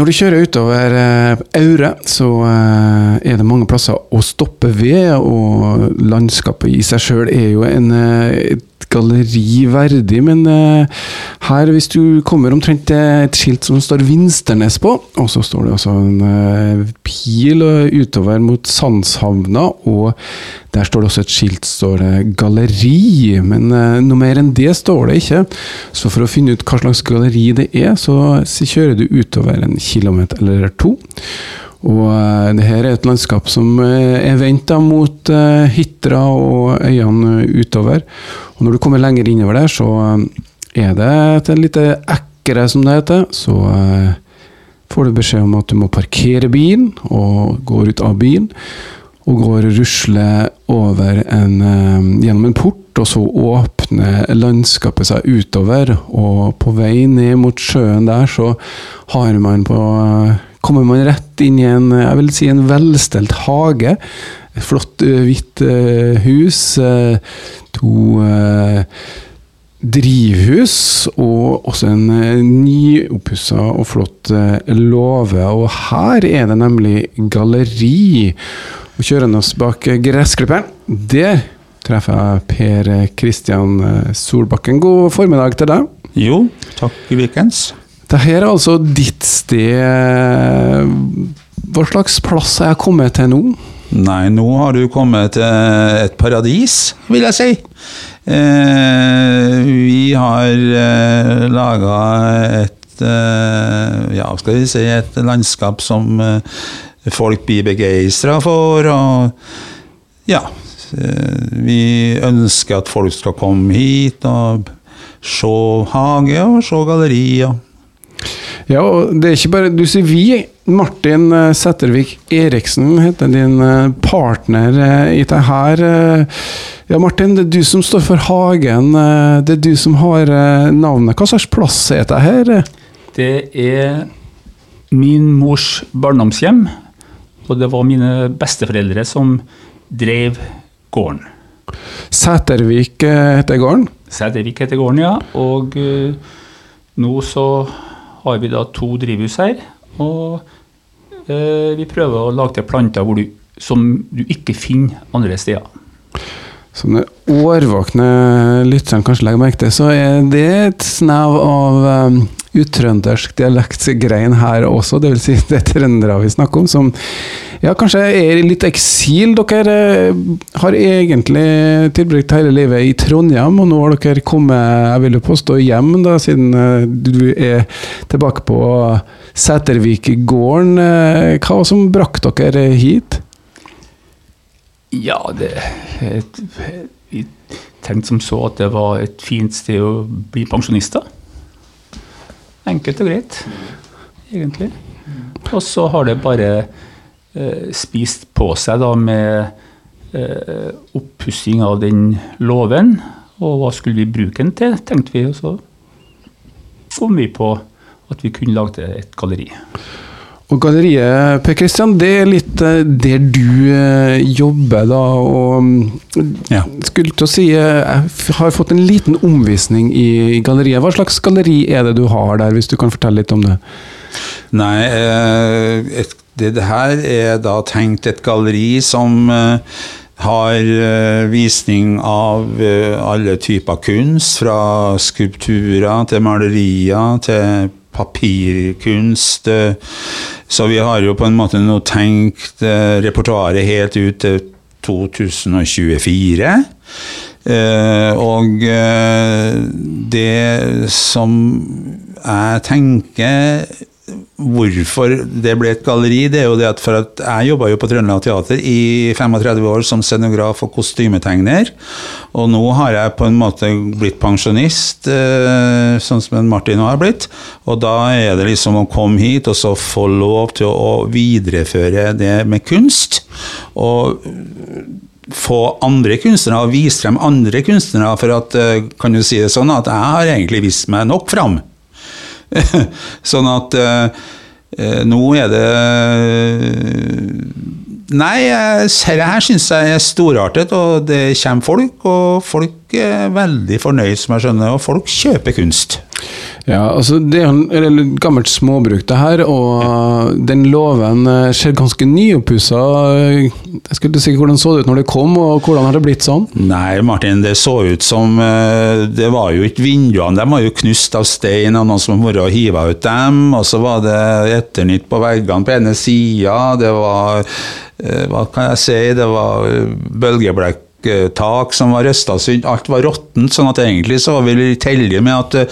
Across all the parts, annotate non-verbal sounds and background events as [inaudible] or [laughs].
Når du kjører utover eh, Aure, så eh, er det mange plasser å stoppe ved, og landskapet i seg sjøl er jo en, eh, et galleri verdig, men uh, her, hvis du kommer omtrent til et skilt som står Vinsternes på, og så står det altså en uh, pil eh, utover mot Sandshavna, og der står det også et skilt står det galleri, men uh, noe mer enn det står det ikke. Så for å finne ut hva slags galleri det er, så, så kjører du utover en kilometer eller to. Og eh, det her er et landskap som eh, er vendt mot eh, Hitra og øyene utover. Og når du kommer lenger innover der, så er det et lite ekre, som det heter. Så får du beskjed om at du må parkere bilen, og går ut av bilen. Og går og rusler over en, gjennom en port, og så åpner landskapet seg utover. Og på vei ned mot sjøen der, så har man på kommer man rett inn i en, jeg vil si en velstelt hage. Et flott hvitt hus. to drivhus, og også en nyoppussa og flott låve. Og her er det nemlig galleri. Og kjørende oss bak gressklipperen, der treffer jeg Per Kristian Solbakken. God formiddag til deg. Jo, takk i likens. Dette er altså ditt sted. Hva slags plass har jeg kommet til nå? Nei, nå har du kommet til et paradis, vil jeg si. Eh, vi har eh, laga et eh, Ja, skal vi si et landskap som eh, folk blir begeistra for, og ja. Eh, vi ønsker at folk skal komme hit og se hage og se gallerier. Ja, og det er ikke bare Du sier vi. Martin Settervik Eriksen heter din eh, partner eh, i det her. eh. Ja, Martin, det er du som står for hagen. eh, Det er du som har eh, navnet. Hva slags plass er det her? Det er min mors barndomshjem, og det var mine besteforeldre som drev gården. Sætervik eh, heter gården. Sætervik heter gården, ja. Og eh, nå så har vi da to drivhus her. Og eh, vi prøver å lage til planter du, som du ikke finner andre steder. Som den årvåkne lytteren kanskje legger merke til, så er det et snev av um, utrøndersk dialektgrein her også. Vil si, [laughs] det er trøndere vi snakker om, som ja, kanskje er i litt eksil. Dere eh, har egentlig tilbrukt hele livet i Trondheim, og nå har dere kommet, jeg vil jo påstå, hjem, da, siden eh, du er tilbake på Sætervikgården. Eh, Hva som brakte dere hit? Ja, det et, Vi tenkte som så at det var et fint sted å bli pensjonister. Enkelt og greit, egentlig. Og så har det bare eh, spist på seg da med eh, oppussing av den låven. Og hva skulle vi bruke den til, tenkte vi. Og så kom vi på at vi kunne lage et galleri. Og galleriet, Per Kristian, det er litt eh, der du eh, jobber, da. Og mm, Ja. skulle til å si eh, Jeg har fått en liten omvisning i, galleriet. Hva slags galleri er det du har der, hvis du kan fortelle litt om det? Nei, et, det, det her er da tenkt et galleri som har visning av alle typer kunst, fra skulpturer til malerier til papirkunst. eh, Så vi har jo på en måte nå tenkt eh, repertoaret helt ut til 2024. Eh, og eh, det som jeg tenker Hvorfor det ble et galleri, det er jo det at for at jeg jobba jo på Trøndelag Teater i 35 år som scenograf og kostymetegner. Og nå har jeg på en måte blitt pensjonist, eh, sånn som Martin har blitt. Og da er det liksom å komme hit og så få lov til å videreføre det med kunst. Og få andre kunstnere og vise frem andre kunstnere, for at, eh, kan du si det sånn, at jeg har egentlig vist meg nok fram. [laughs] sånn at eh, nå er det Nei, jeg- dette her syns jeg er storartet, og det kommer folk, og folk veldig fornøyd, som jeg skjønner, og folk kjøper kunst. Ja, altså Det er et gammelt småbruk, det her, og den låven eh, ser ganske nyoppussa Jeg skulle si hvordan så det ut når det kom, og hvordan har det blitt sånn? Nei, Martin, det så ut som eh, Det var jo ikke vinduene, de var jo knust av stein av noen som har vært og hiva ut dem. Og så var det etternytt på veggene på ene sida. Det var eh, Hva kan jeg si? Det var bølgeblekk tak som var røsta synd. Alt var råttent, sånn at egentlig så var vi litt heldige med at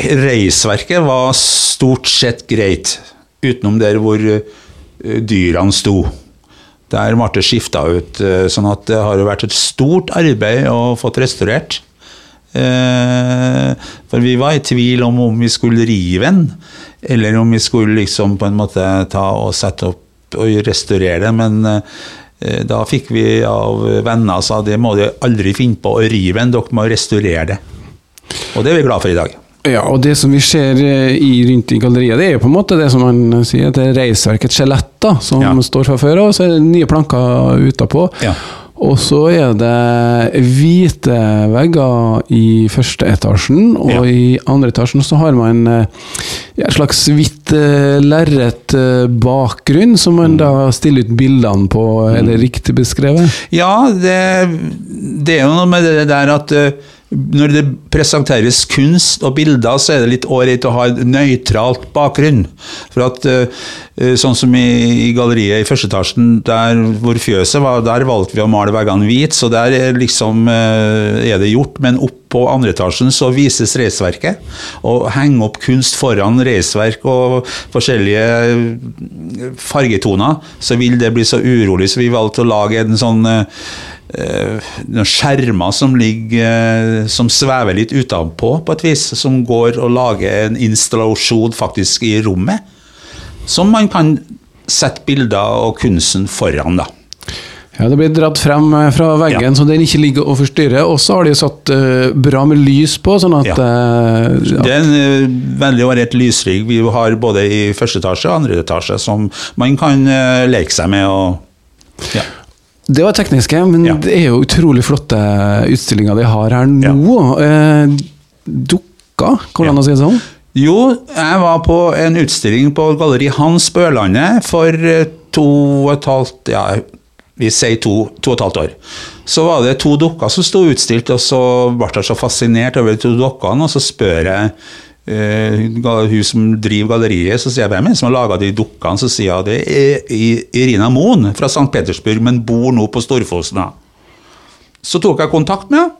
reisverket var stort sett greit, utenom der hvor dyrene sto. Der ble det skifta ut, sånn at det har vært et stort arbeid å få restaurert. For vi var i tvil om om vi skulle rive den, eller om vi skulle liksom på en måte ta og sette opp og restaurere det. Men da fikk vi av venner sa det må dere aldri finne på å rive en, dere må restaurere det. Og det er vi glad for i dag. Ja, og det som vi ser i, rundt i galleriet, det er jo på en måte det som man sier, det er reisverket skjelett, som ja. står fra før av, og så er det nye planker utapå. Ja. Og så er det hvite vegger i første etasjen, og ja. i andre etasjen så har man en slags hvitt lerret bakgrunn, som man da stiller ut bildene på, er det riktig beskrevet? Ja, det, det er jo noe med det der at når det presenteres kunst og bilder, så er det litt ålreit å ha en nøytralt bakgrunn. For at Sånn som i, i galleriet i første etasjen, der hvor fjøset var, der valgte vi å male veggene hvit, så der er, liksom, er det gjort. Men opp på andre etasjen så vises reisverket. Og henge opp kunst foran reisverk og forskjellige fargetoner, så vil det bli så urolig. Så vi valgte å lage en sånn Eh, noen skjermer som ligger eh, som svever litt utenpå, på et vis. Som går og lager en installasjon faktisk i rommet. Som man kan sette bilder og kunsten foran, da. Ja, Det blir dratt frem eh, fra veggen, ja. så den ikke ligger og forstyrrer. Og så har de satt uh, bra med lys på, sånn at ja. uh, ja. Det er en uh, veldig ålreit lysrigg vi har både i første etasje og andre etasje, som man kan leke seg med. og. Det var tekniske, men ja. det er jo utrolig flotte utstillinger de har her nå. Ja. Eh, dukka, hvordan ja. å si det sånn? Jo, jeg var på en utstilling på Galleri Hans Børlandet for eh, to og et halvt Ja, vi sier to, to og et halvt år. Så var det to dukker som sto utstilt, og så ble jeg så fascinert over de to dukkene, og så spør jeg hun som driver galleriet, så sier jeg hvem er det som har laga de dukkene? Så sier jeg det er Irina Moen fra St. Petersburg, men bor nå på Storfosen. Så tok jeg kontakt med henne.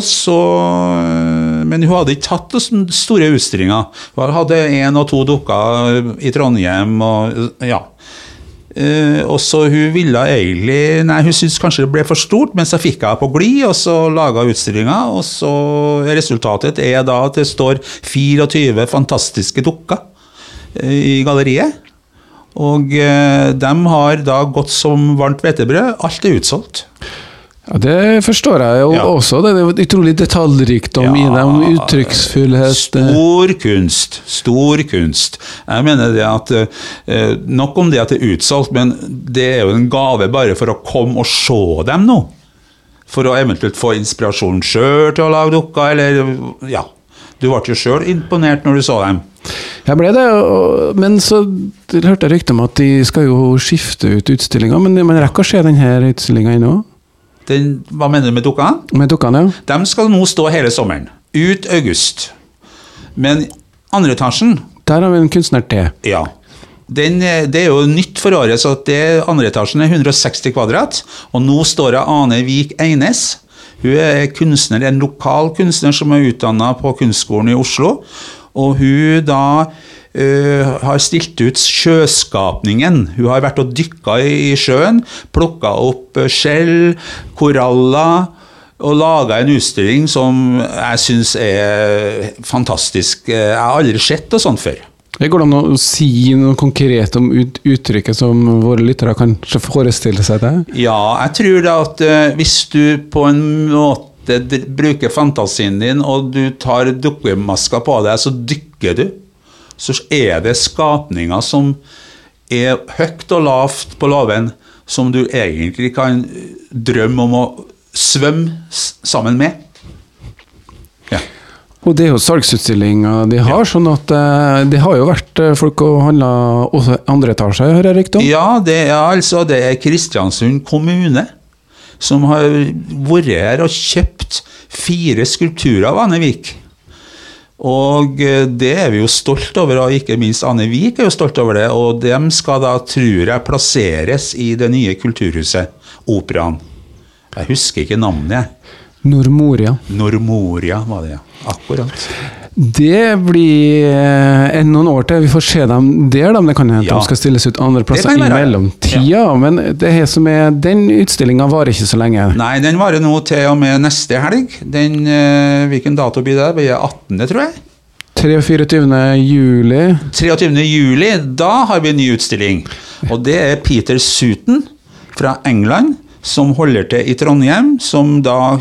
Så, eh, men hun hadde ikke tatt store utstillinger. Hun hadde én og to dukker i Trondheim. og ja. Uh, og så Hun ville egentlig Nei, hun syntes kanskje det ble for stort, men så fikk jeg på glid, og så laga utstillinga. Og så resultatet er da at det står 24 fantastiske dukker uh, i galleriet. Og uh, de har da gått som varmt hvetebrød. Alt er utsolgt. Ja, Det forstår jeg jo ja. også. Det er utrolig detaljrikdom ja, i dem. Uttrykksfullhet Stor kunst. Stor kunst. Jeg mener det at eh, Nok om det at det er utsolgt, men det er jo en gave bare for å komme og se dem nå. For å eventuelt få inspirasjon sjøl til å lage dukker, eller ja. Du ble jo sjøl imponert når du så dem. Jeg ble det, men så hørte jeg rykte om at de skal jo skifte ut utstillinga. Men man rekker å se denne utstillinga ennå? Den, hva mener du med dukkene? Med dukkene, ja. De skal nå stå hele sommeren. Ut august. Men andre etasjen Der har vi en kunstner til. Ja. Den, det er jo nytt for året, så det andre etasjen er 160 kvadrat. Og nå står det Ane Vik Eines. Hun er kunstner, en lokal kunstner som er utdanna på Kunstskolen i Oslo. Og hun da uh, har stilt ut sjøskapningen. Hun har vært og dykka i sjøen, plukka opp uh, skjell, koraller. Og laga en utstilling som jeg syns er fantastisk. Jeg har aldri sett noe sånt før. Det går an å si noe konkret om ut uttrykket som våre lyttere kanskje forestiller seg det? Ja, jeg tror da at uh, hvis du på en måte bruker fantasien din, og du tar dukkemasker på deg, så dykker du så er det skapninger som er høyt og lavt på låven, som du egentlig kan drømme om å svømme sammen med. Og det er jo salgsutstillinga de har, sånn at eh, det har jo vært eh, folk og handla også andre etasje, hører jeg rykte om? Ja, det er altså det er Kristiansund kommune som har vært her og kjøpt fire skulpturer av Anne Vik. Og eh, det er vi jo stolt over, og ikke minst Anne Vik er jo stolt over det. Og dem skal da, tror jeg, plasseres i det nye kulturhuset, Operaen. Jeg husker ikke navnet. jeg. Normoria. Normoria var det, ja. Akkurat. Det blir eh, en noen år til vi får se dem der, men det kan hende Ja. de skal stilles ut andre plasser i mellomtida. mellomtida. Men det her som er, den utstillinga varer ikke så lenge. Nei, den varer nå til og med neste helg. Den, eh, hvilken dato blir det? Det blir 18., tror jeg. 23. juli. 23. juli, da har vi en ny utstilling. Og det er Peter Sutton fra England som holder til i Trondheim, som da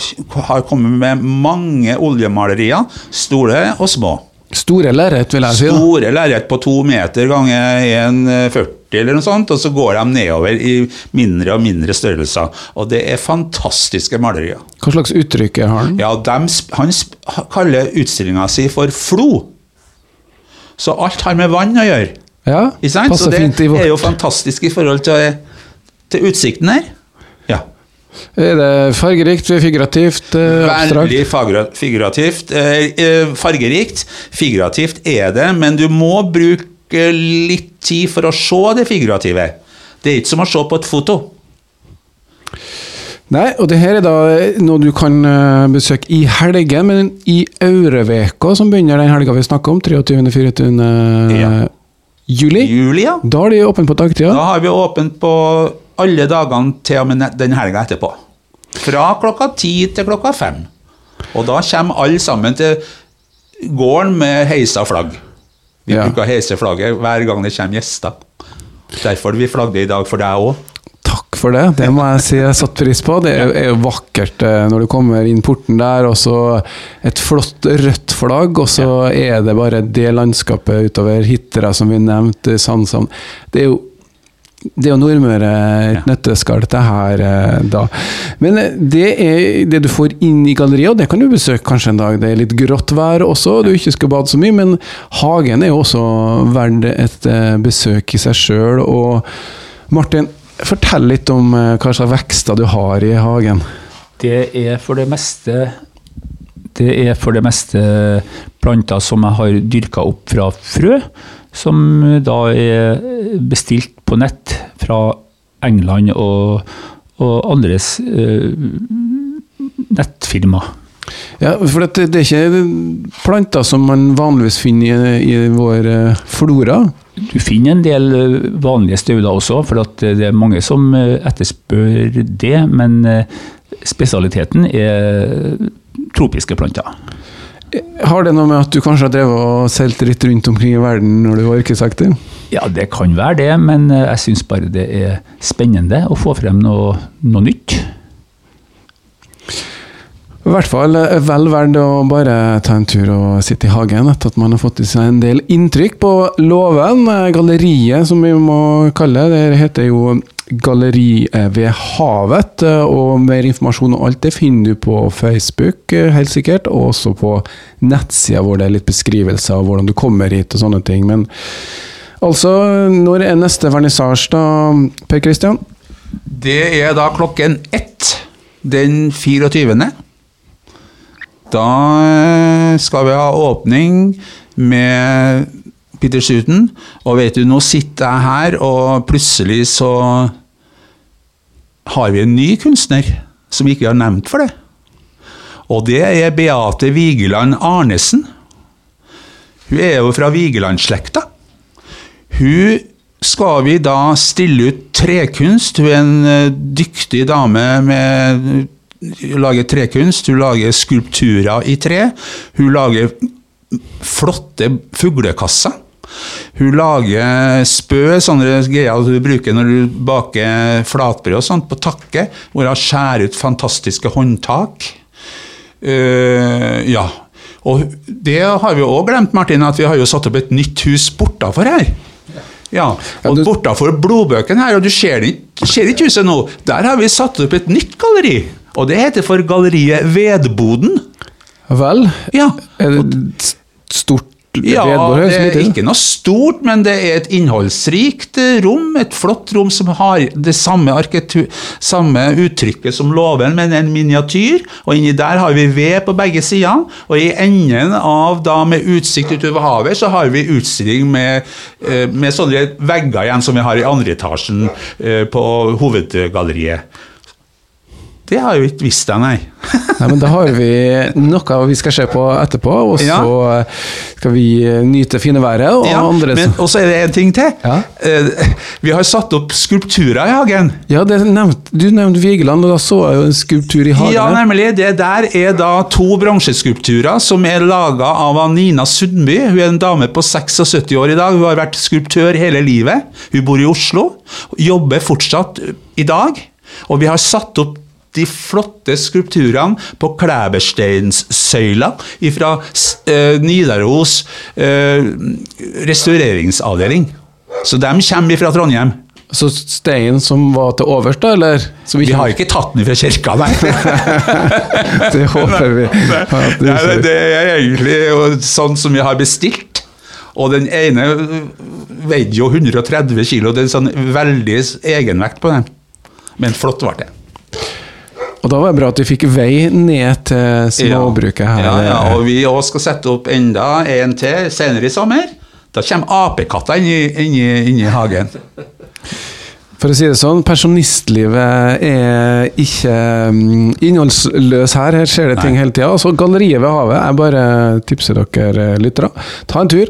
har kommet med mange oljemalerier, store og små. Store lerret, vil jeg si. da. Store lerret på to meter ganger 1,40 eller noe sånt, og så går de nedover i mindre og mindre størrelser. Og det er fantastiske malerier. Hva slags uttrykk har han? Ja, dem han kaller utstillinga si for Flo. Så alt har med vann å gjøre. Ja? Så passer det fint i er jo fantastisk i forhold til, til utsikten her. Er det fargerikt, figurativt, eh, abstrakt? Veldig figurativt. Eh, eh, fargerikt. Figurativt er det, men du må bruke litt tid for å se det figurative. Det er ikke som å se på et foto. Nei, og det her er da noe du kan besøke i helgen, men i Aureveka, som begynner den helga vi snakker om, 23.-24. Ja. juli. Juli, ja. Da er de åpne på dagtida. Da har vi åpent på alle dagene til og med den helga etterpå. Fra klokka ti til klokka fem. Og da kommer alle sammen til gården med heisa flagg. Vi Ja. bruker heise flagget hver gang det kommer gjester. Derfor vi flagger i dag for deg òg. Takk for det, det må jeg si jeg satte pris på. Det er, er jo vakkert eh, når du kommer inn porten der, og så et flott rødt flagg, og så er det bare det landskapet utover Hitra som vi nevnte, Sandsand. Det er jo det er jo Nordmøre et nøtteskall, dette her, eh, da. Men eh, det er det du får inn i galleriet, og det kan du besøke kanskje en dag. Det er litt grått vær også, du ikke skal bade så mye, men hagen er jo også verdt et eh, besøk i seg sjøl. Og Martin, fortell litt om hva slags vekster du har i hagen. Det er for det meste Det er for det meste planter som jeg har dyrka opp fra frø, som da er bestilt på nett fra England og, og andres eh, nettfirma. Ja, for det, det er ikke planter som man vanligvis finner i, i vår eh, flora. Du finner en del eh, vanlige stauder også, for at det er mange som eh, etterspør det. Men spesialiteten er tropiske planter. Har det noe med at du kanskje har drevet og seilt litt rundt omkring i verden når du var yrkesaktiv? Ja, det kan være det, men eh, jeg syns bare det er spennende å få frem noe, noe nytt. I hvert fall eh, vel verdt å bare ta en tur og sitte i hagen etter at man har fått i seg en del inntrykk på låven. Eh, Galleriet, som vi må kalle det, det heter jo Galleriet ved havet. eh, Og mer informasjon og alt det finner du på Facebook, eh, helt sikkert, og også på nettsida hvor det er litt beskrivelser av hvordan du kommer hit og sånne ting. Men altså, når er neste vernissasje da, Per Kristian? Det er da klokken ett den 24. Da eh, skal vi ha åpning med Peter Sutton. Og vet du, nå sitter jeg her, og plutselig så har vi en ny kunstner som vi ikke har nevnt for det. Og det er Beate Vigeland Arnesen. Hun er jo fra Vigeland-slekta. Hun skal vi da stille ut trekunst. Hun er en eh, dyktig dame med hun lager trekunst, hun lager skulpturer i tre. Hun lager flotte fuglekasser. Hun lager spø, sånne greier du bruker når du baker flatbrød og sånt, på takke, hvor hun skjærer ut fantastiske håndtak. Uh, ja. Og det har vi òg glemt, Martin, at vi har jo satt opp et nytt hus bortafor her. Ja, og du- bortafor blodbøken her, og du ser ikke, ser ikke huset nå, der har vi satt opp et nytt galleri. Og det heter for Galleriet Vedboden. Vel, Ja, er det et stort Ja, det er ikke noe stort, men det er et innholdsrikt eh, rom. Et flott rom som har det samme, samme uttrykket som låven, men en miniatyr. Og inni der har vi ved på begge sider. Og i enden av da med utsikt utover havet, så har vi utstilling med, eh, med sånne vegger igjen som vi har i andre etasjen eh, på hovedgalleriet. Det har jo ikke visst, jeg, nei. [laughs] Nei, men Da har vi noe vi skal se på etterpå, og så Ja. skal vi nyte fine været. Og Ja, andre men så er det en ting til. Ja. Eh, Vi har satt opp skulpturer i hagen. Ja, det nevnt, du nevnte Vigeland, og da så jeg jo en skulptur i hagen. Ja, nemlig. Det der er da to bronseskulpturer som er laga av Nina Sundby. Hun er en dame på 76 år i dag. Hun har vært skulptør hele livet. Hun bor i Oslo. Jobber fortsatt i dag. Og vi har satt opp de flotte skulpturene på Klæbersteinssøyla fra eh, Nidaros eh, restaureringsavdeling. Så de kommer fra Trondheim. Så steinen som var til overs, da, eller? Som Vi har ikke tatt den fra kirka, nei. [laughs] Det håper vi. Nei, det, det er egentlig sånn som vi har bestilt. Og den ene veide jo 130 kilo. Det er sånn veldig egenvekt på den. Men flott ble det. Og da var det bra at vi fikk vei ned til småbruket her. Ja, ja, og vi òg skal sette opp enda en til senere i sommer. Da kommer apekatta inn inn inn i hagen. For å si det sånn, pensjonistlivet er ikke mm, innholdsløs her. Her skjer det ting hele tida. så galleriet ved havet, jeg bare tipser dere lyttere. Ta en tur.